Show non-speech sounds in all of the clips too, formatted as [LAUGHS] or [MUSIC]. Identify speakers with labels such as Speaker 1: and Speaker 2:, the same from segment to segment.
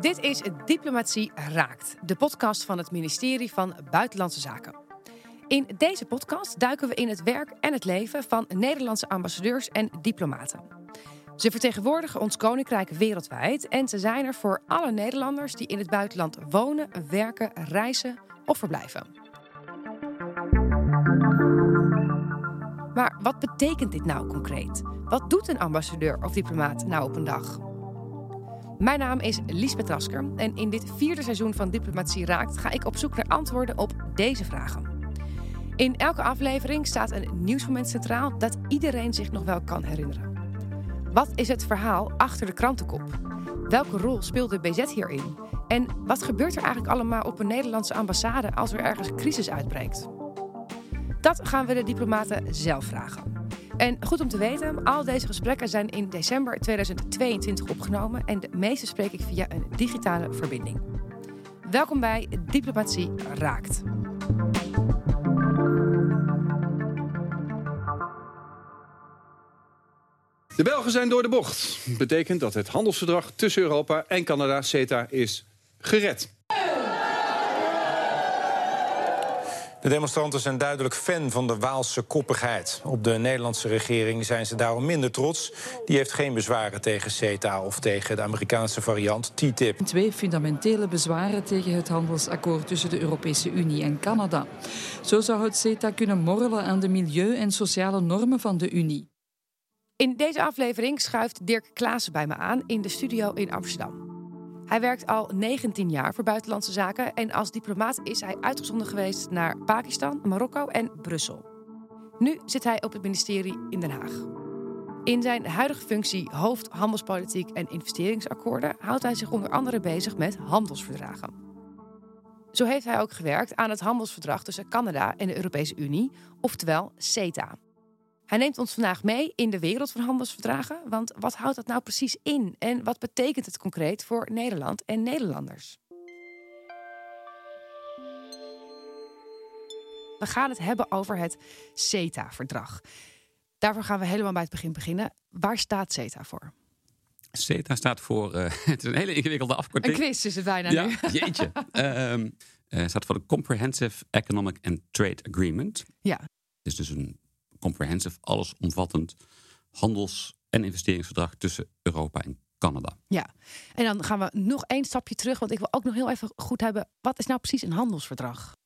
Speaker 1: Dit is Diplomatie Raakt, de podcast van het ministerie van Buitenlandse Zaken. In deze podcast duiken we in het werk en het leven van Nederlandse ambassadeurs en diplomaten. Ze vertegenwoordigen ons koninkrijk wereldwijd en ze zijn er voor alle Nederlanders die in het buitenland wonen, werken, reizen of verblijven. Maar wat betekent dit nou concreet? Wat doet een ambassadeur of diplomaat nou op een dag? Mijn naam is Liesbeth Rasker en in dit vierde seizoen van Diplomatie Raakt ga ik op zoek naar antwoorden op deze vragen. In elke aflevering staat een nieuwsmoment centraal dat iedereen zich nog wel kan herinneren. Wat is het verhaal achter de krantenkop? Welke rol speelt de BZ hierin? En wat gebeurt er eigenlijk allemaal op een Nederlandse ambassade als er ergens crisis uitbreekt? Dat gaan we de diplomaten zelf vragen. En goed om te weten, al deze gesprekken zijn in december 2022 opgenomen en de meeste spreek ik via een digitale verbinding. Welkom bij Diplomatie Raakt.
Speaker 2: De Belgen zijn door de bocht. Betekent dat het handelsverdrag tussen Europa en Canada, CETA, is gered.
Speaker 3: De demonstranten zijn duidelijk fan van de Waalse koppigheid. Op de Nederlandse regering zijn ze daarom minder trots. Die heeft geen bezwaren tegen CETA of tegen de Amerikaanse variant TTIP.
Speaker 4: Twee fundamentele bezwaren tegen het handelsakkoord tussen de Europese Unie en Canada. Zo zou het CETA kunnen morrelen aan de milieu- en sociale normen van de Unie.
Speaker 1: In deze aflevering schuift Dirk Klaassen bij me aan in de studio in Amsterdam. Hij werkt al 19 jaar voor buitenlandse zaken en als diplomaat is hij uitgezonden geweest naar Pakistan, Marokko en Brussel. Nu zit hij op het ministerie in Den Haag. In zijn huidige functie hoofd handelspolitiek en investeringsakkoorden houdt hij zich onder andere bezig met handelsverdragen. Zo heeft hij ook gewerkt aan het handelsverdrag tussen Canada en de Europese Unie, oftewel CETA. Hij neemt ons vandaag mee in de wereld van handelsverdragen. Want wat houdt dat nou precies in? En wat betekent het concreet voor Nederland en Nederlanders? We gaan het hebben over het CETA-verdrag. Daarvoor gaan we helemaal bij het begin beginnen. Waar staat CETA voor?
Speaker 5: CETA staat voor. Uh, [LAUGHS] het is een hele ingewikkelde afkorting.
Speaker 1: Een quiz is het bijna
Speaker 5: ja,
Speaker 1: nu. [LAUGHS]
Speaker 5: Jeetje. uh, uh, staat voor de Comprehensive Economic and Trade Agreement.
Speaker 1: Ja.
Speaker 5: Het is dus een comprehensive, allesomvattend handels- en investeringsverdrag tussen Europa en Canada.
Speaker 1: Ja, en dan gaan we nog één stapje terug, want ik wil ook nog heel even goed hebben, wat is nou precies een handelsverdrag?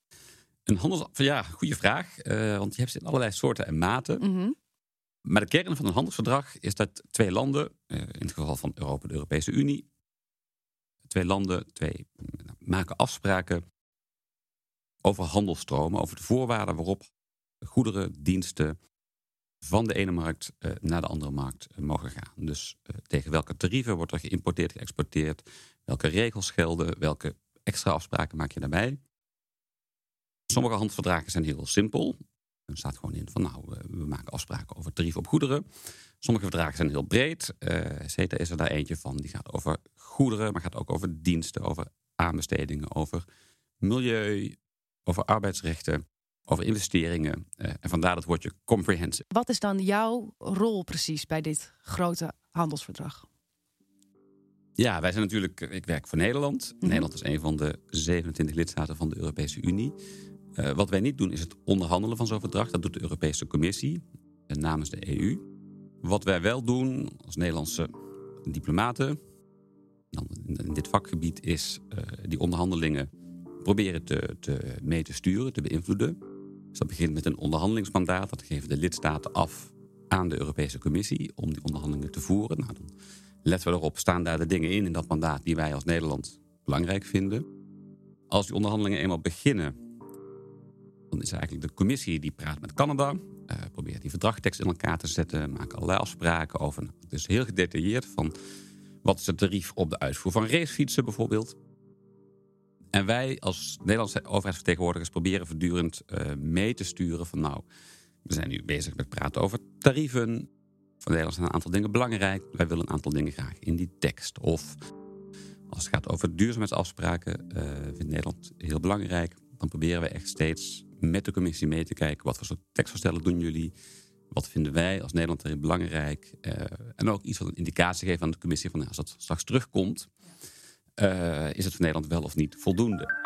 Speaker 5: Een handels, ja, goede vraag, uh, want je hebt ze in allerlei soorten en maten.
Speaker 1: Mm -hmm.
Speaker 5: Maar de kern van een handelsverdrag is dat twee landen, uh, in het geval van Europa, de Europese Unie, twee landen, twee maken afspraken over handelstromen, over de voorwaarden waarop goederen, diensten van de ene markt uh, naar de andere markt uh, mogen gaan. Dus uh, tegen welke tarieven wordt er geïmporteerd, geëxporteerd, welke regels gelden, welke extra afspraken maak je daarbij. Sommige handelsverdragen zijn heel simpel. Er staat gewoon in van nou, we maken afspraken over tarieven op goederen. Sommige verdragen zijn heel breed. CETA is er daar eentje van, die gaat over goederen, maar gaat ook over diensten, over aanbestedingen, over milieu, over arbeidsrechten over investeringen. Uh, en vandaar het woordje comprehensive.
Speaker 1: Wat is dan jouw rol precies bij dit grote handelsverdrag?
Speaker 5: Ja, wij zijn natuurlijk. Ik werk voor Nederland. Mm -hmm. Nederland is een van de 27 lidstaten van de Europese Unie. Uh, wat wij niet doen is het onderhandelen van zo'n verdrag. Dat doet de Europese Commissie uh, namens de EU. Wat wij wel doen als Nederlandse diplomaten, dan in dit vakgebied, is die onderhandelingen proberen te, te, mee te sturen, te beïnvloeden. Dus dat begint met een onderhandelingsmandaat. Dat geven de lidstaten af aan de Europese Commissie om die onderhandelingen te voeren. Nou, dan letten we erop, staan daar de dingen in in dat mandaat die wij als Nederland belangrijk vinden. Als die onderhandelingen eenmaal beginnen, dan is eigenlijk de Commissie die praat met Canada. Uh, probeert die verdragtekst in elkaar te zetten, maakt allerlei afspraken over. Het is heel gedetailleerd van wat is het tarief op de uitvoer van racefietsen bijvoorbeeld. En wij als Nederlandse overheidsvertegenwoordigers proberen voortdurend uh, mee te sturen van nou, we zijn nu bezig met praten over tarieven. Voor Nederland zijn een aantal dingen belangrijk. Wij willen een aantal dingen graag in die tekst. Of als het gaat over duurzaamheidsafspraken, uh, vindt Nederland heel belangrijk. Dan proberen we echt steeds met de commissie mee te kijken. Wat voor soort tekstvoorstellen doen jullie? Wat vinden wij als Nederland erin belangrijk? Uh, en ook iets wat een indicatie geeft aan de commissie van nou, als dat straks terugkomt. Eh, is het voor Nederland wel of niet voldoende.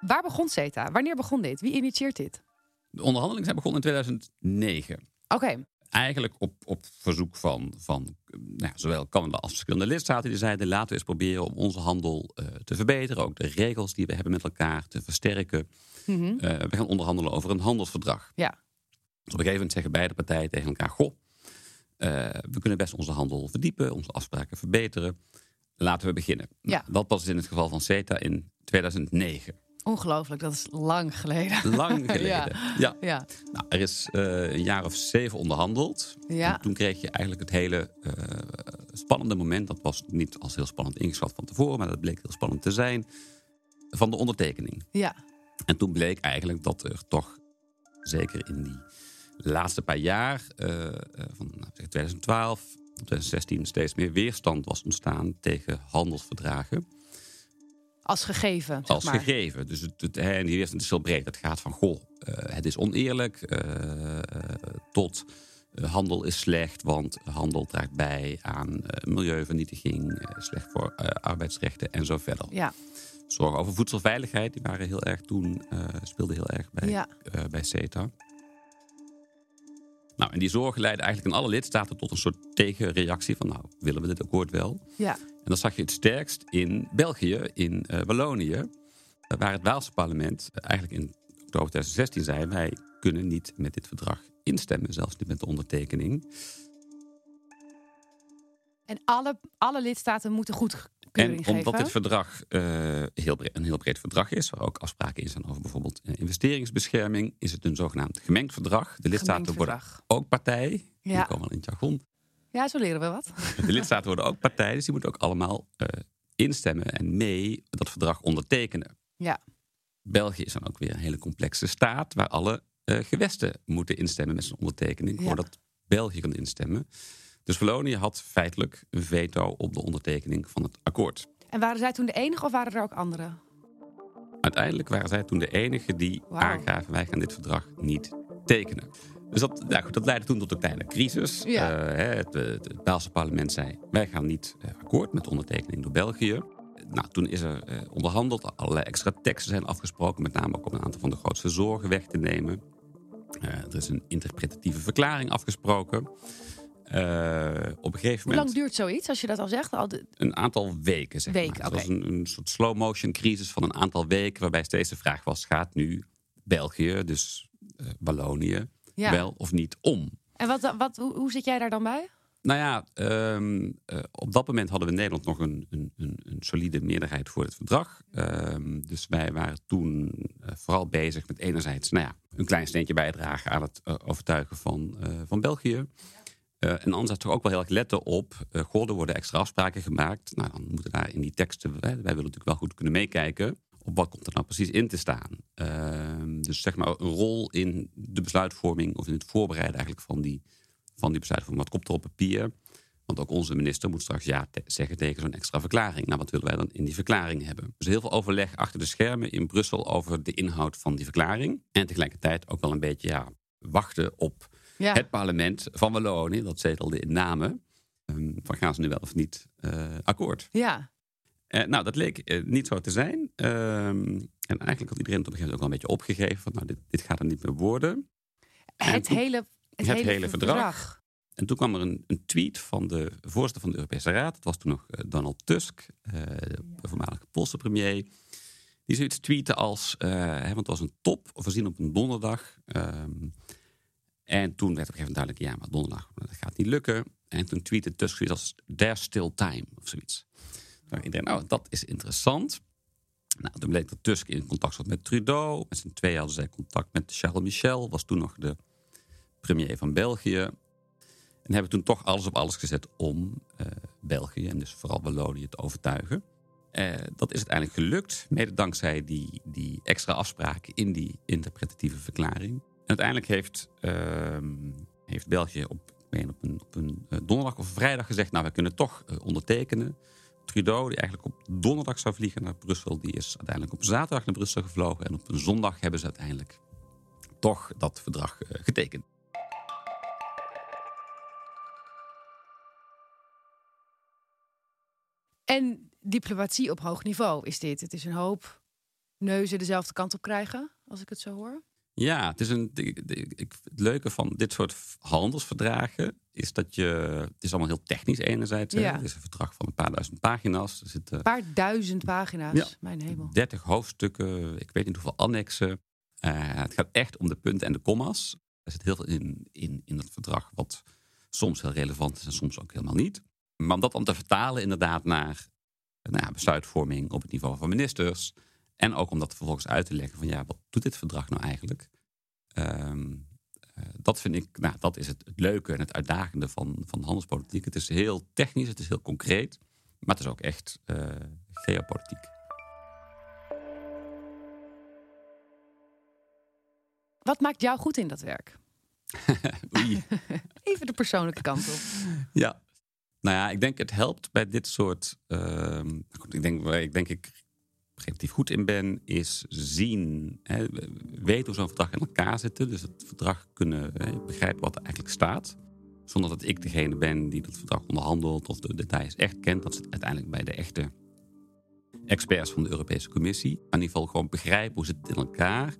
Speaker 1: Waar begon CETA? Wanneer begon dit? Wie initieert dit?
Speaker 5: De onderhandelingen zijn begonnen in 2009.
Speaker 1: Oké,
Speaker 5: Eigenlijk op, op verzoek van, van nou ja, zowel Canada als verschillende lidstaten. Die zeiden laten we eens proberen om onze handel eh, te verbeteren. Ook de regels die we hebben met elkaar te versterken.
Speaker 1: Mhm.
Speaker 5: Eh, we gaan onderhandelen over een handelsverdrag.
Speaker 1: ja.
Speaker 5: Dus op een gegeven moment zeggen beide partijen tegen elkaar: Goh, we kunnen best onze handel verdiepen, onze afspraken verbeteren. Laten we beginnen.
Speaker 1: Ja.
Speaker 5: Dat was in het geval van CETA in 2009.
Speaker 1: Ongelooflijk, dat is lang geleden.
Speaker 5: Lang [LAUGHS] geleden.
Speaker 1: Ja.
Speaker 5: ja.
Speaker 1: Ja,
Speaker 5: Nou, er is eh, een jaar of zeven onderhandeld.
Speaker 1: Ja.
Speaker 5: En toen kreeg je eigenlijk het hele eh, spannende moment. Dat was niet als heel spannend ingeschat van tevoren, maar dat bleek heel spannend te zijn. Van de ondertekening.
Speaker 1: ja.
Speaker 5: En toen bleek eigenlijk dat er toch, zeker in die laatste paar jaar, eh, van nou, zeg 2012 tot 2016, steeds meer weerstand was ontstaan tegen handelsverdragen.
Speaker 1: Als gegeven, zeg
Speaker 5: als
Speaker 1: maar.
Speaker 5: gegeven. Dus het, het, en die weerstand is heel breed. Het gaat van, goh, eh, het is oneerlijk, tot handel is slecht, want handel draagt bij aan milieuvernietiging, slecht voor arbeidsrechten en zo verder.
Speaker 1: Ja,
Speaker 5: Zorgen over voedselveiligheid, die waren heel erg toen, speelden heel erg bij,
Speaker 1: Ja.
Speaker 5: bij CETA. Nou, en die zorgen leidden eigenlijk in alle lidstaten tot een soort tegenreactie van, nou, willen we dit akkoord wel?
Speaker 1: ja.
Speaker 5: En dan zag je het sterkst in België, in eh, Wallonië, eh, waar het Waalse parlement eh, eigenlijk in oktober 2016 zei: wij kunnen niet met dit verdrag instemmen, zelfs niet met de ondertekening.
Speaker 1: En alle, alle lidstaten moeten goedkeuring
Speaker 5: En
Speaker 1: geven.
Speaker 5: omdat dit verdrag eh, heel breed, een heel breed verdrag is, waar ook afspraken in staan over bijvoorbeeld eh, investeringsbescherming, is het een zogenaamd gemengd verdrag. De lidstaten
Speaker 1: Gemengd
Speaker 5: worden
Speaker 1: verdrag.
Speaker 5: ook partij.
Speaker 1: Ja.
Speaker 5: Die komen al in het jargon.
Speaker 1: Ja, zo leren we wat. [LAUGHS]
Speaker 5: De lidstaten worden ook partij, dus die moeten ook allemaal eh, instemmen en mee dat verdrag ondertekenen.
Speaker 1: Ja,
Speaker 5: België is dan ook weer een hele complexe staat waar alle gewesten moeten instemmen met zijn ondertekening
Speaker 1: Ja.
Speaker 5: voordat België kan instemmen. Dus Wallonië had feitelijk een veto op de ondertekening van het akkoord.
Speaker 1: en waren zij toen de enige of waren er ook anderen?
Speaker 5: Uiteindelijk waren zij toen de enige die
Speaker 1: Wauw.
Speaker 5: aangaven wij gaan dit verdrag niet tekenen. Dus dat, nou goed, dat leidde toen tot een kleine crisis.
Speaker 1: Ja.
Speaker 5: Eh, het, het, het Belgische parlement zei wij gaan niet eh, akkoord met de ondertekening door België. Nou, toen is er eh, onderhandeld, allerlei extra teksten zijn afgesproken, met name ook om een aantal van de grootste zorgen weg te nemen. Er is een interpretatieve verklaring afgesproken. Eh, op een gegeven
Speaker 1: Hoe
Speaker 5: moment
Speaker 1: lang duurt zoiets, als je dat al zegt? Al de-
Speaker 5: een aantal weken, zeg
Speaker 1: Weken,
Speaker 5: maar. Het was een, een soort slow-motion crisis van een aantal weken... waarbij steeds de vraag was, gaat nu België, dus eh, Wallonië...
Speaker 1: Ja.
Speaker 5: wel of niet om?
Speaker 1: En wat, wat, hoe, hoe zit jij daar dan bij?
Speaker 5: Nou ja, ehm, eh, op dat moment hadden we in Nederland nog een, een, een, solide meerderheid voor het verdrag. Ehm, dus wij waren toen vooral bezig met enerzijds nou ja, een klein steentje bijdragen aan het overtuigen van, van België. Eh, en anderzijds toch ook wel heel erg letten op, eh goh, er worden extra afspraken gemaakt. Nou, dan moeten daar in die teksten, wij, willen natuurlijk wel goed kunnen meekijken. Op wat komt er nou precies in te staan? Ehm, dus zeg maar een rol in de besluitvorming of in het voorbereiden eigenlijk van die, van die besluitvorming. Wat komt er op papier? Want ook onze minister moet straks ja zeggen tegen zo'n extra verklaring. Nou, wat willen wij dan in die verklaring hebben? Dus heel veel overleg achter de schermen in Brussel over de inhoud van die verklaring. En tegelijkertijd ook wel een beetje ja, wachten op
Speaker 1: Ja.
Speaker 5: het parlement van Wallonië. Dat zetelde in namen. Ehm, van gaan ze nu wel of niet eh, akkoord?
Speaker 1: Ja,
Speaker 5: Eh, nou, dat leek eh, niet zo te zijn. Ehm, en eigenlijk had iedereen het op een gegeven moment ook wel een beetje opgegeven. Van, nou, dit, dit gaat er niet meer worden.
Speaker 1: het
Speaker 5: toen-
Speaker 1: hele, het
Speaker 5: het
Speaker 1: hele,
Speaker 5: hele verdrag. En toen kwam er een, een tweet van de voorzitter van de Europese Raad. Dat was toen nog Donald Tusk, de voormalige Poolse premier. Die zoiets tweette als, hè, want het was een top, voorzien op een donderdag. Ehm, en toen werd op een gegeven moment duidelijk, ja, maar donderdag, dat gaat niet lukken. En toen tweette Tusk zoiets als, there's still time, of zoiets. Nou, iedereen, nou, dat is interessant. Nou, toen bleek dat Tusk in contact zat met Trudeau. Met z'n tweeën hadden zij contact met Charles Michel, was toen nog de premier van België. En hebben toen toch alles op alles gezet om eh, België en dus vooral Wallonië te overtuigen. Eh, dat is uiteindelijk gelukt, mede dankzij die, die extra afspraken in die interpretatieve verklaring. Uiteindelijk heeft, ehm, heeft België op, op een, op een eh, donderdag of vrijdag gezegd: Nou, we kunnen toch eh, ondertekenen. Trudeau, die eigenlijk op donderdag zou vliegen naar Brussel, die is uiteindelijk op zaterdag naar Brussel gevlogen. En op een zondag hebben ze uiteindelijk toch dat verdrag eh, getekend.
Speaker 1: En diplomatie op hoog niveau is dit. Het is een hoop neuzen dezelfde kant op krijgen, als ik het zo hoor.
Speaker 5: Ja, het, is een, het leuke van dit soort handelsverdragen is dat je. Het is allemaal heel technisch, enerzijds. Ja. Het is een verdrag van een paar duizend pagina's. Er zitten,
Speaker 1: een paar duizend pagina's, ja, mijn hemel.
Speaker 5: 30 hoofdstukken, ik weet niet hoeveel annexen. Uh, het gaat echt om de punten en de commas. Er zit heel veel in, in, in dat verdrag, wat soms heel relevant is en soms ook helemaal niet. Maar om dat dan te vertalen, inderdaad, naar nou besluitvorming op het niveau van ministers en ook om dat vervolgens uit te leggen van ja, wat doet dit verdrag nou eigenlijk? Ehm, eh, dat vind ik, nou, dat is het, het, leuke en het uitdagende van, van handelspolitiek. Het is heel technisch, het is heel concreet, maar het is ook echt uh, geopolitiek.
Speaker 1: Wat maakt jou goed in dat werk? [LAUGHS] [LAUGHS] Even de persoonlijke kant op.
Speaker 5: Ja, nou ja, ik denk het helpt bij dit soort. Uh, ik denk ik denk ik relatief goed in ben, is zien, hè, weten hoe zo'n verdrag in elkaar zit. Dus het verdrag kunnen hè, begrijpen wat er eigenlijk staat. Zonder dat ik degene ben die dat verdrag onderhandelt of de details echt kent. Dat zit uiteindelijk bij de echte experts van de Europese Commissie. In ieder geval gewoon begrijpen hoe zit het in elkaar.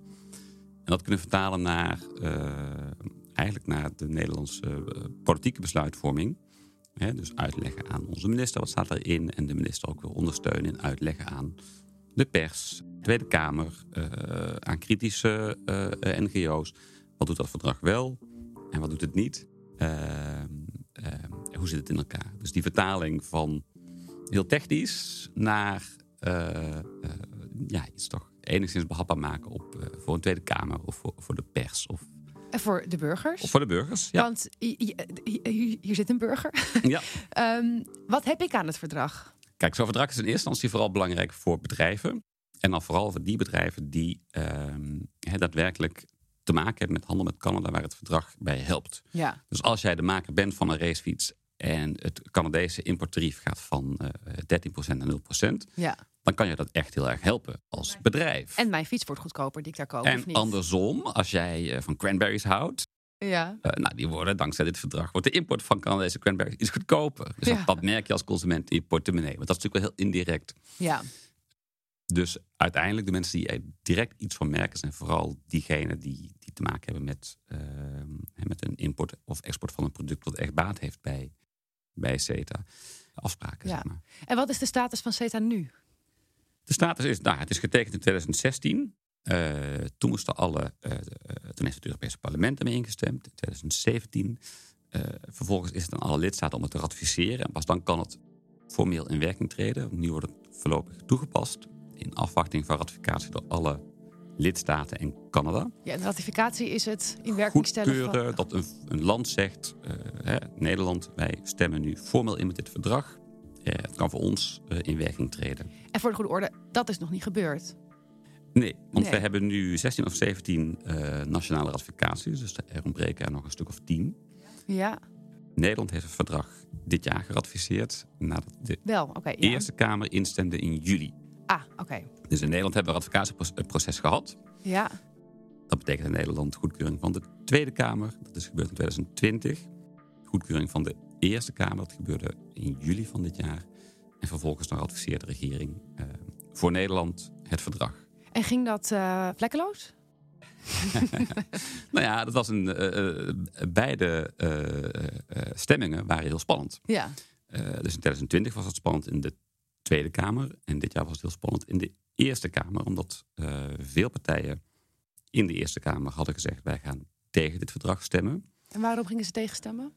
Speaker 5: En dat kunnen vertalen naar, uh, eigenlijk naar de Nederlandse uh, politieke besluitvorming. dus uitleggen aan onze minister wat staat erin. En de minister ook weer ondersteunen en uitleggen aan de pers, de Tweede Kamer, uh, aan kritische uh, NGO's. Wat doet dat verdrag wel en wat doet het niet? Ehm, ehm, hoe zit het in elkaar? Dus die vertaling van heel technisch naar ja, iets toch enigszins behapbaar maken op, voor een Tweede Kamer of voor, voor de pers of
Speaker 1: en voor de burgers?
Speaker 5: Of voor de burgers, ja.
Speaker 1: Want hier, zit een burger.
Speaker 5: Ja.
Speaker 1: um, [LAUGHS] wat heb ik aan het verdrag?
Speaker 5: Kijk, zo'n verdrag is in eerste instantie vooral belangrijk voor bedrijven. En dan vooral voor die bedrijven die ehm, daadwerkelijk te maken hebben met handel met Canada, waar het verdrag bij helpt.
Speaker 1: Ja.
Speaker 5: Dus als jij de maker bent van een racefiets en het Canadese importtarief gaat van uh, eh, 13% naar 0%,
Speaker 1: ja.
Speaker 5: dan kan je dat echt heel erg helpen als bedrijf.
Speaker 1: En mijn fiets wordt goedkoper die ik daar koop.
Speaker 5: En
Speaker 1: of niet?
Speaker 5: andersom, als jij uh, van cranberries houdt,
Speaker 1: ja.
Speaker 5: Uh, nou, die worden dankzij dit verdrag wordt de import van Canadese cranberries iets goedkoper. Dus
Speaker 1: ja.
Speaker 5: dat, merk je als consument in je portemonnee. Want dat is natuurlijk wel heel indirect.
Speaker 1: Ja.
Speaker 5: Dus uiteindelijk de mensen die er direct iets van merken zijn vooral diegenen die, die te maken hebben met, uh, met een import of export van een product wat echt baat heeft bij, bij CETA. Afspraken.
Speaker 1: Ja.
Speaker 5: Zeg maar.
Speaker 1: En wat is de status van CETA nu?
Speaker 5: De status is, nou, het is getekend in 2016. Uh, toen moesten alle, uh, toen heeft het Europese parlement ermee ingestemd in 2017. Uh, vervolgens is het aan alle lidstaten om het te ratificeren. En pas dan kan het formeel in werking treden. Nu wordt het voorlopig toegepast in afwachting van ratificatie door alle lidstaten en Canada.
Speaker 1: Ja, en ratificatie is het in werking stellen
Speaker 5: van... dat een, een land zegt, hè, Nederland, wij stemmen nu formeel in met dit verdrag. het kan voor ons in werking treden.
Speaker 1: En voor de goede orde, dat is nog niet gebeurd.
Speaker 5: Nee, want nee. we hebben nu 16 of 17 uh, nationale ratificaties. Dus er ontbreken er nog een stuk of 10.
Speaker 1: Ja.
Speaker 5: Nederland heeft het verdrag dit jaar geratificeerd. Nadat de
Speaker 1: Wel, okay,
Speaker 5: Eerste. Kamer instemde in juli.
Speaker 1: Ah, oké. Okay.
Speaker 5: Dus in Nederland hebben we een ratificatieproces gehad.
Speaker 1: Ja.
Speaker 5: Dat betekent in Nederland goedkeuring van de Tweede Kamer. Dat is gebeurd in 2020. Goedkeuring van de Eerste Kamer. Dat gebeurde in juli van dit jaar. En vervolgens dan ratificeert de regering uh, voor Nederland het verdrag.
Speaker 1: En ging dat uh, vlekkeloos? [LAUGHS]
Speaker 5: nou ja, dat was een. Uh, uh, beide stemmingen waren heel spannend.
Speaker 1: Ja.
Speaker 5: dus in 2020 was het spannend in de Tweede Kamer. En dit jaar was het heel spannend in de Eerste Kamer. Omdat veel partijen in de Eerste Kamer hadden gezegd: wij gaan tegen dit verdrag stemmen.
Speaker 1: En waarom gingen ze tegenstemmen?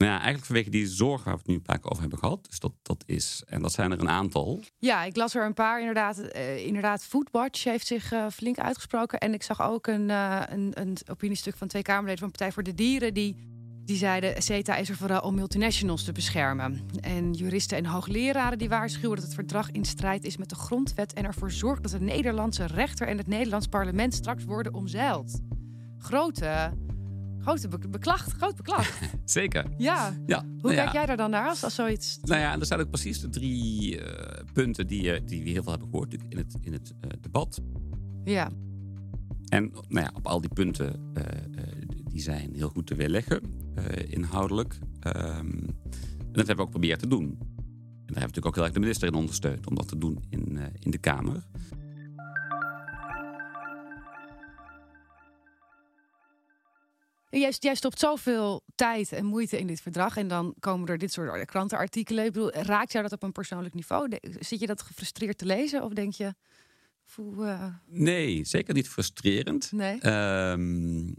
Speaker 5: Nou ja, eigenlijk vanwege die zorgen waar we het nu een paar keer over hebben gehad. Dus dat, dat is, en dat zijn er een aantal.
Speaker 1: Ja, ik las er een paar inderdaad. Uh, inderdaad, Foodwatch heeft zich uh, flink uitgesproken. En ik zag ook een, uh, een, een opiniestuk van twee Kamerleden van Partij voor de Dieren. Die, die zeiden, CETA is er vooral om multinationals te beschermen. En juristen en hoogleraren die waarschuwen dat het verdrag in strijd is met de grondwet. En ervoor zorgt dat de Nederlandse rechter en het Nederlands parlement straks worden omzeild. Grote... Grote be beklacht, groot beklacht. [LAUGHS]
Speaker 5: Zeker.
Speaker 1: Ja.
Speaker 5: ja.
Speaker 1: Hoe
Speaker 5: nou
Speaker 1: kijk
Speaker 5: ja.
Speaker 1: jij daar dan naar als, als zoiets...
Speaker 5: Nou ja, er zijn ook precies de drie uh, punten die, uh, die we heel veel hebben gehoord in het, in het uh, debat.
Speaker 1: Ja.
Speaker 5: En nou ja, op al die punten, die zijn heel goed te weerleggen, inhoudelijk. Um, en dat hebben we ook proberen te doen. En daar hebben we natuurlijk ook heel erg de minister in ondersteund om dat te doen in, uh, in de Kamer.
Speaker 1: Jij, jij stopt zoveel tijd en moeite in dit verdrag en dan komen er dit soort krantenartikelen. Ik bedoel, raakt jou dat op een persoonlijk niveau? Zit je dat gefrustreerd te lezen of denk je... Voel, uh...
Speaker 5: Nee, zeker niet frustrerend.
Speaker 1: Nee.
Speaker 5: Ehm, uh,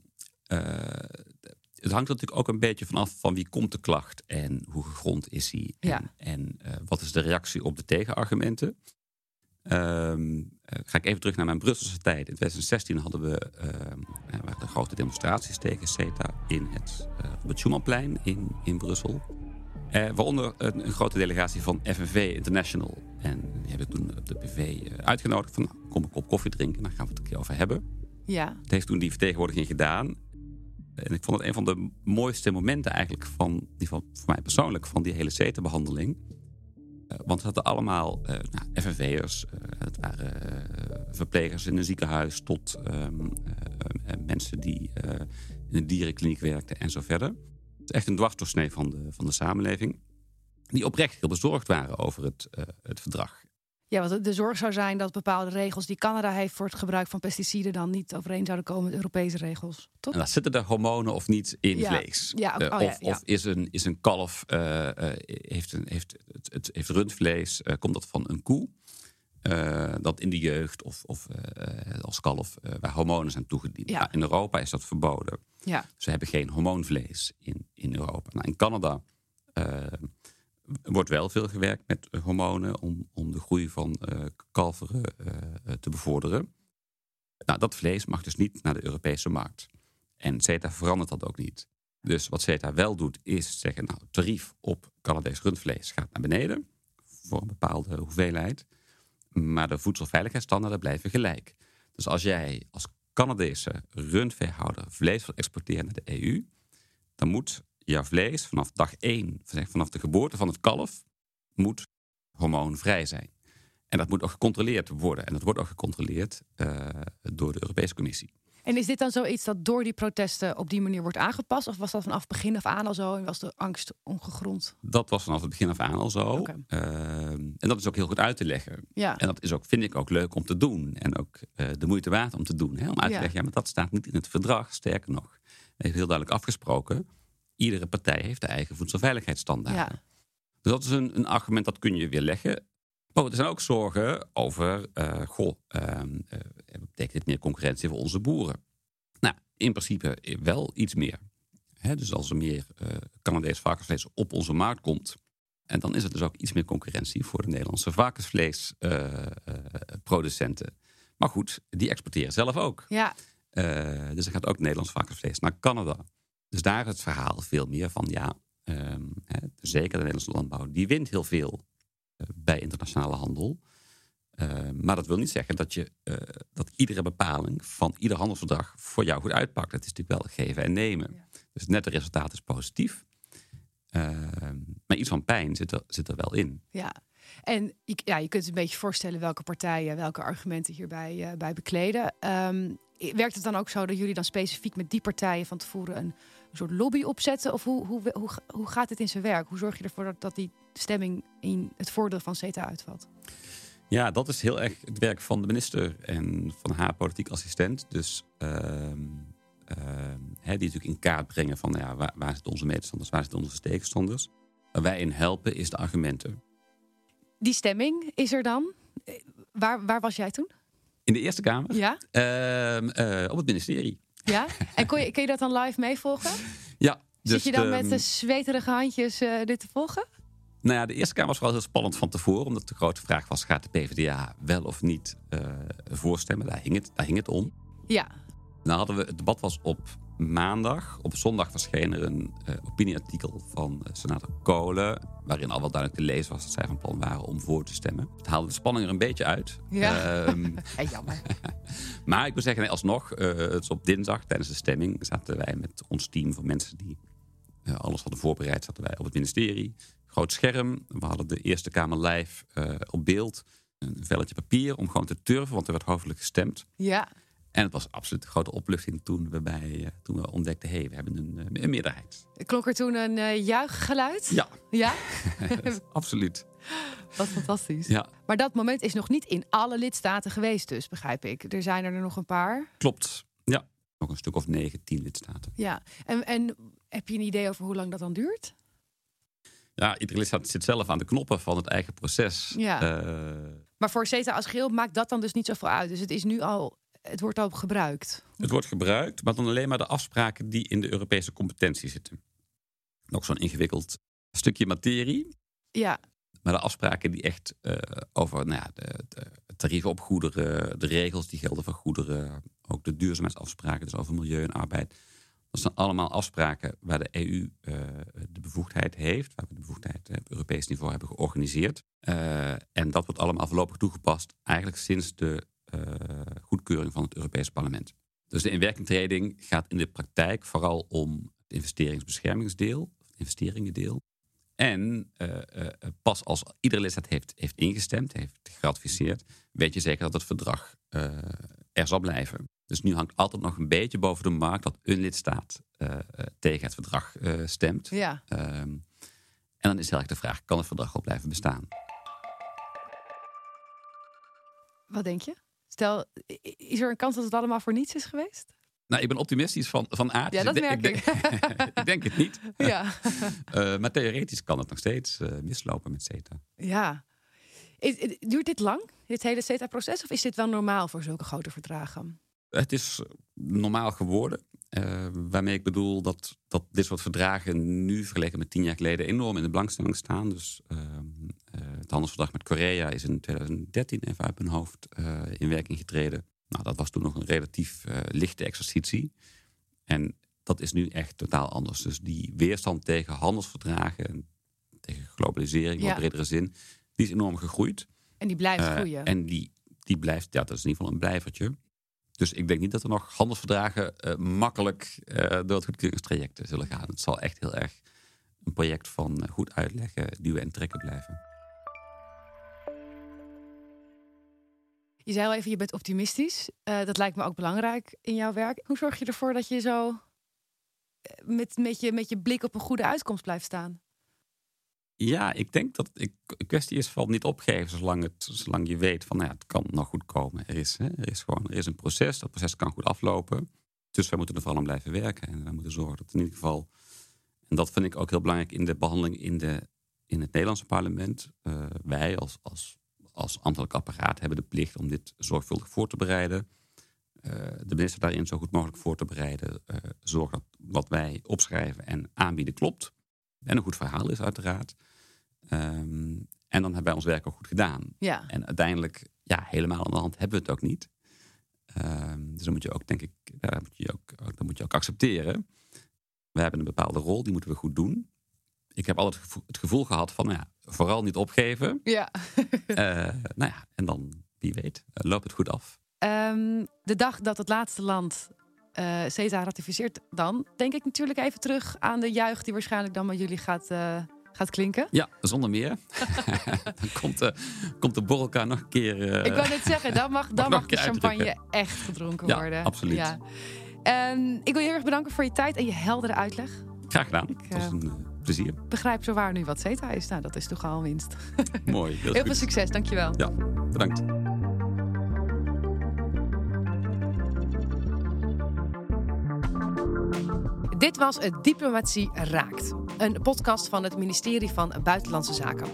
Speaker 5: het hangt natuurlijk ook een beetje vanaf van wie komt de klacht en hoe gegrond is die. En,
Speaker 1: ja.
Speaker 5: en uh, wat is de reactie op de tegenargumenten. Um, ga ik even terug naar mijn Brusselse tijd. In 2016 hadden we uh, de grote demonstraties tegen CETA in het, op het Schumannplein in, in Brussel. waaronder een, een, grote delegatie van FNV International. En die hebben toen de PV uitgenodigd van nou, kom een kop koffie drinken, daar gaan we het een keer over hebben.
Speaker 1: Ja.
Speaker 5: Het heeft toen die vertegenwoordiging gedaan. En ik vond het een van de mooiste momenten eigenlijk van, die van, voor mij persoonlijk, van die hele CETA-behandeling. Uh, want het hadden allemaal uh, nou, FNV'ers, uh, het waren verplegers in een ziekenhuis tot um, mensen die in een dierenkliniek werkten en zo verder. Het is echt een dwarsdoorsnee van de, van de samenleving. Die oprecht heel bezorgd waren over het, het verdrag.
Speaker 1: Ja, want de zorg zou zijn dat bepaalde regels die Canada heeft voor het gebruik van pesticiden dan niet overeen zouden komen met Europese regels. Toch?
Speaker 5: En dan zitten er hormonen of niet in
Speaker 1: ja.
Speaker 5: vlees?
Speaker 1: Ja, ook,
Speaker 5: uh,
Speaker 1: oh,
Speaker 5: of,
Speaker 1: ja,
Speaker 5: of is, een, is een kalf, uh, uh, heeft, een, heeft, het, het heeft rundvlees, komt dat van een koe? dat in de jeugd of, of als kalf waar hormonen zijn toegediend.
Speaker 1: Ja.
Speaker 5: Nou, in Europa is dat verboden.
Speaker 1: Ja.
Speaker 5: Ze hebben geen hormoonvlees in, in Europa. Nou, in Canada wordt wel veel gewerkt met hormonen om, om de groei van uh, kalveren uh, te bevorderen. Nou, dat vlees mag dus niet naar de Europese markt. En CETA verandert dat ook niet. Dus wat CETA wel doet, is zeggen: nou, tarief op Canadees rundvlees gaat naar beneden voor een bepaalde hoeveelheid. Maar de voedselveiligheidsstandaarden blijven gelijk. Dus als jij als Canadese rundveehouder vlees wil exporteren naar de EU, dan moet jouw vlees vanaf dag 1, vanaf de geboorte van het kalf, moet hormoonvrij zijn. En dat moet ook gecontroleerd worden. En dat wordt ook gecontroleerd uh, door de Europese Commissie.
Speaker 1: En is dit dan zoiets dat door die protesten op die manier wordt aangepast? Of was dat vanaf begin af aan al zo en was de angst ongegrond?
Speaker 5: Dat was vanaf het begin af aan al zo.
Speaker 1: Okay.
Speaker 5: Uh, en dat is ook heel goed uit te leggen.
Speaker 1: Ja.
Speaker 5: En dat is ook, vind ik ook leuk om te doen. En ook uh, de moeite waard om te doen. Hè? Om uit te
Speaker 1: Ja.
Speaker 5: leggen, ja, maar dat staat niet in het verdrag. Sterker nog, heeft heel duidelijk afgesproken. Iedere partij heeft de eigen voedselveiligheidsstandaarden.
Speaker 1: Ja.
Speaker 5: Dus dat is een, een argument dat kun je weer leggen. Maar er zijn ook zorgen over, uh, goh, uh, uh, betekent dit meer concurrentie voor onze boeren? Nou, in principe wel iets meer. Hè, dus als er meer uh, Canadees varkensvlees op onze markt komt, en dan is het dus ook iets meer concurrentie voor de Nederlandse varkensvleesproducenten. maar goed, die exporteren zelf ook.
Speaker 1: Ja.
Speaker 5: dus er gaat ook Nederlands varkensvlees naar Canada. Dus daar is het verhaal veel meer van, ja, um, hè, zeker de Nederlandse landbouw, die wint heel veel uh, bij internationale handel. Uh, maar dat wil niet zeggen dat, je, uh, dat iedere bepaling van ieder handelsverdrag voor jou goed uitpakt. Het is natuurlijk wel geven en nemen.
Speaker 1: Ja.
Speaker 5: Dus het nette resultaat is positief. Ehm, maar iets van pijn zit er, zit er wel in.
Speaker 1: Ja, en je, ja, je kunt je een beetje voorstellen welke partijen welke argumenten hierbij bij bekleden. Um, werkt het dan ook zo dat jullie dan specifiek met die partijen van tevoren een, een soort lobby opzetten? Of hoe, hoe, hoe, hoe gaat het in zijn werk? Hoe zorg je ervoor dat, dat die stemming in het voordeel van CETA uitvalt?
Speaker 5: Ja, dat is heel erg het werk van de minister en van haar politiek assistent. Dus uh, uh, hè, die natuurlijk in kaart brengen van nou ja, waar, waar zitten onze medestanders, waar zitten onze tegenstanders. Waar wij in helpen is de argumenten.
Speaker 1: Die stemming is er dan. Waar, waar was jij toen?
Speaker 5: In de Eerste Kamer?
Speaker 1: Ja.
Speaker 5: Uh, op het ministerie.
Speaker 1: Ja. En kon je, kun je dat dan live meevolgen?
Speaker 5: Ja.
Speaker 1: Dus Zit je dan de, met de zweterige handjes uh, dit te volgen?
Speaker 5: Nou ja, de Eerste Kamer was wel heel spannend van tevoren. Omdat de grote vraag was, gaat de PvdA wel of niet uh, voorstemmen? Daar hing, het, daar hing het om.
Speaker 1: Ja.
Speaker 5: Dan hadden we, het debat was op maandag. Op zondag verscheen er een uh, opinieartikel van uh, senator Kolen... waarin al wel duidelijk te lezen was dat zij van plan waren om voor te stemmen. Het haalde de spanning er een beetje uit.
Speaker 1: Ja, [LAUGHS] um, jammer. [LAUGHS]
Speaker 5: maar ik moet zeggen, nee, alsnog, uh, het is op dinsdag tijdens de stemming... zaten wij met ons team van mensen die alles hadden voorbereid... zaten wij op het ministerie. Groot scherm. We hadden de Eerste Kamer live op beeld. Een velletje papier om gewoon te turven, want er werd hoofdelijk gestemd.
Speaker 1: Ja.
Speaker 5: En het was absoluut een grote opluchting toen we, bij, eh, toen we ontdekten... hé, hey, we hebben een, eh, een meerderheid.
Speaker 1: Klonk er toen een uh, juichgeluid?
Speaker 5: Ja.
Speaker 1: Ja? [LAUGHS]
Speaker 5: absoluut.
Speaker 1: Wat fantastisch.
Speaker 5: Ja.
Speaker 1: Maar dat moment is nog niet in alle lidstaten geweest dus, begrijp ik. Er zijn er nog een paar.
Speaker 5: Klopt, ja. Nog een stuk of negen, tien lidstaten.
Speaker 1: Ja, en, en heb je een idee over hoe lang dat dan duurt?
Speaker 5: Ja, iedere lidstaat zit zelf aan de knoppen van het eigen proces.
Speaker 1: Ja. Maar voor CETA als geheel maakt dat dan dus niet zoveel uit. Dus het is nu al het wordt al gebruikt.
Speaker 5: Het wordt gebruikt, maar dan alleen maar de afspraken die in de Europese competentie zitten. Nog zo'n ingewikkeld stukje materie.
Speaker 1: Ja.
Speaker 5: Maar de afspraken die echt uh, over nou ja, de, de, tarieven op goederen, de regels die gelden voor goederen, ook de duurzaamheidsafspraken, dus over milieu en arbeid. Dat zijn allemaal afspraken waar de EU uh, de bevoegdheid heeft, waar we de bevoegdheid op Europees niveau hebben georganiseerd. Uh, en dat wordt allemaal voorlopig toegepast, eigenlijk sinds de goedkeuring van het Europese parlement. Dus de inwerkingtreding gaat in de praktijk vooral om het investeringsbeschermingsdeel, het investeringendeel. En uh, uh, pas als iedere lidstaat heeft, heeft ingestemd, heeft geratificeerd, weet je zeker dat het verdrag er zal blijven. Dus nu hangt altijd nog een beetje boven de markt dat een lidstaat tegen het verdrag stemt.
Speaker 1: Ja.
Speaker 5: Ehm, en dan is eigenlijk de vraag: kan het verdrag wel blijven bestaan?
Speaker 1: Wat denk je? Stel, is er een kans dat het allemaal voor niets is geweest?
Speaker 5: Nou, ik ben optimistisch van, van aard.
Speaker 1: Ja,
Speaker 5: dus
Speaker 1: dat
Speaker 5: ik
Speaker 1: merk
Speaker 5: ik.
Speaker 1: ik. [LAUGHS]
Speaker 5: ik denk het niet.
Speaker 1: Ja.
Speaker 5: uh, [LAUGHS] [LAUGHS] maar theoretisch kan het nog steeds uh, mislopen met CETA.
Speaker 1: Ja. Duurt dit lang, dit hele CETA-proces? Of is dit wel normaal voor zulke grote verdragen?
Speaker 5: Het is normaal geworden. Uh, waarmee ik bedoel dat, dat dit soort verdragen nu vergeleken met tien jaar geleden enorm in de belangstelling staan. Dus het handelsverdrag met Korea is in 2013 even uit mijn hoofd in werking getreden. Nou, dat was toen nog een relatief lichte exercitie. En dat is nu echt totaal anders. Dus die weerstand tegen handelsverdragen, tegen globalisering,
Speaker 1: Ja.
Speaker 5: in bredere zin, die is enorm gegroeid.
Speaker 1: En die blijft
Speaker 5: Eh,
Speaker 1: groeien.
Speaker 5: En die, die blijft, ja, dat is in ieder geval een blijvertje. Dus ik denk niet dat er nog handelsverdragen eh, makkelijk eh, door het goedkeuringstraject zullen gaan. Het zal echt heel erg een project van eh, goed uitleggen, duwen en trekken blijven.
Speaker 1: Je zei al even, je bent optimistisch. Eh, dat lijkt me ook belangrijk in jouw werk. Hoe zorg je ervoor dat je zo eh, met, met, je, met je blik op een goede uitkomst blijft staan?
Speaker 5: Ja, ik denk dat ik, een kwestie is van niet opgeven zolang, het, zolang je weet van nou ja, het kan nog goed komen. Er is, hè, er is gewoon er is een proces, dat proces kan goed aflopen. Dus wij moeten er vooral aan blijven werken. En wij moeten zorgen dat in ieder geval, en dat vind ik ook heel belangrijk in de behandeling in, de, in het Nederlandse parlement. Uh, wij als, als, als ambtelijk apparaat hebben de plicht om dit zorgvuldig voor te bereiden. Uh, de minister daarin zo goed mogelijk voor te bereiden. Uh, zorg dat wat wij opschrijven en aanbieden klopt. En een goed verhaal is uiteraard. Um, en dan hebben wij ons werk ook goed gedaan.
Speaker 1: Ja.
Speaker 5: En uiteindelijk, ja, helemaal aan de hand hebben we het ook niet. Um, dus dan moet je ook, denk ik, daar moet je ook, dat moet je ook accepteren. We hebben een bepaalde rol, die moeten we goed doen. Ik heb altijd het gevoel gehad van, nou ja, vooral niet opgeven.
Speaker 1: Ja.
Speaker 5: uh, nou ja, en dan, wie weet, uh, loopt het goed af.
Speaker 1: Um, de dag dat het laatste land uh, CETA ratificeert, dan denk ik natuurlijk even terug aan de juich die waarschijnlijk dan bij jullie gaat, uh, gaat klinken.
Speaker 5: Ja, zonder meer. [LAUGHS] dan komt de, komt de borrelkaar nog een keer. Uh,
Speaker 1: ik wou net zeggen, dan mag, [LAUGHS] dan mag de champagne
Speaker 5: uitdrukken.
Speaker 1: echt gedronken
Speaker 5: ja,
Speaker 1: worden.
Speaker 5: Absoluut.
Speaker 1: Ja. Um, ik wil je heel erg bedanken voor je tijd en je heldere uitleg.
Speaker 5: Graag gedaan. Ik, het was een plezier.
Speaker 1: begrijp zo waar nu wat CETA is. Nou, dat is toch al winst. [LAUGHS]
Speaker 5: Mooi.
Speaker 1: Heel,
Speaker 5: goed.
Speaker 1: veel succes, dankjewel.
Speaker 5: Ja, bedankt.
Speaker 1: Dit was Diplomatie Raakt, een podcast van het ministerie van Buitenlandse Zaken.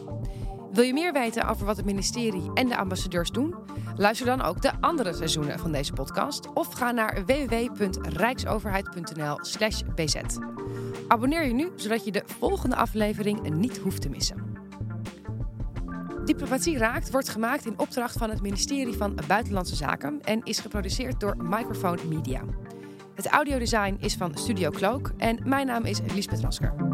Speaker 1: Wil je meer weten over wat het ministerie en de ambassadeurs doen? Luister dan ook de andere seizoenen van deze podcast of ga naar www.rijksoverheid.nl/bz. Abonneer je nu zodat je de volgende aflevering niet hoeft te missen. Diplomatie Raakt wordt gemaakt in opdracht van het ministerie van Buitenlandse Zaken en is geproduceerd door Microphone Media. Het audiodesign is van Studio Cloak en mijn naam is Liesbeth Rasker.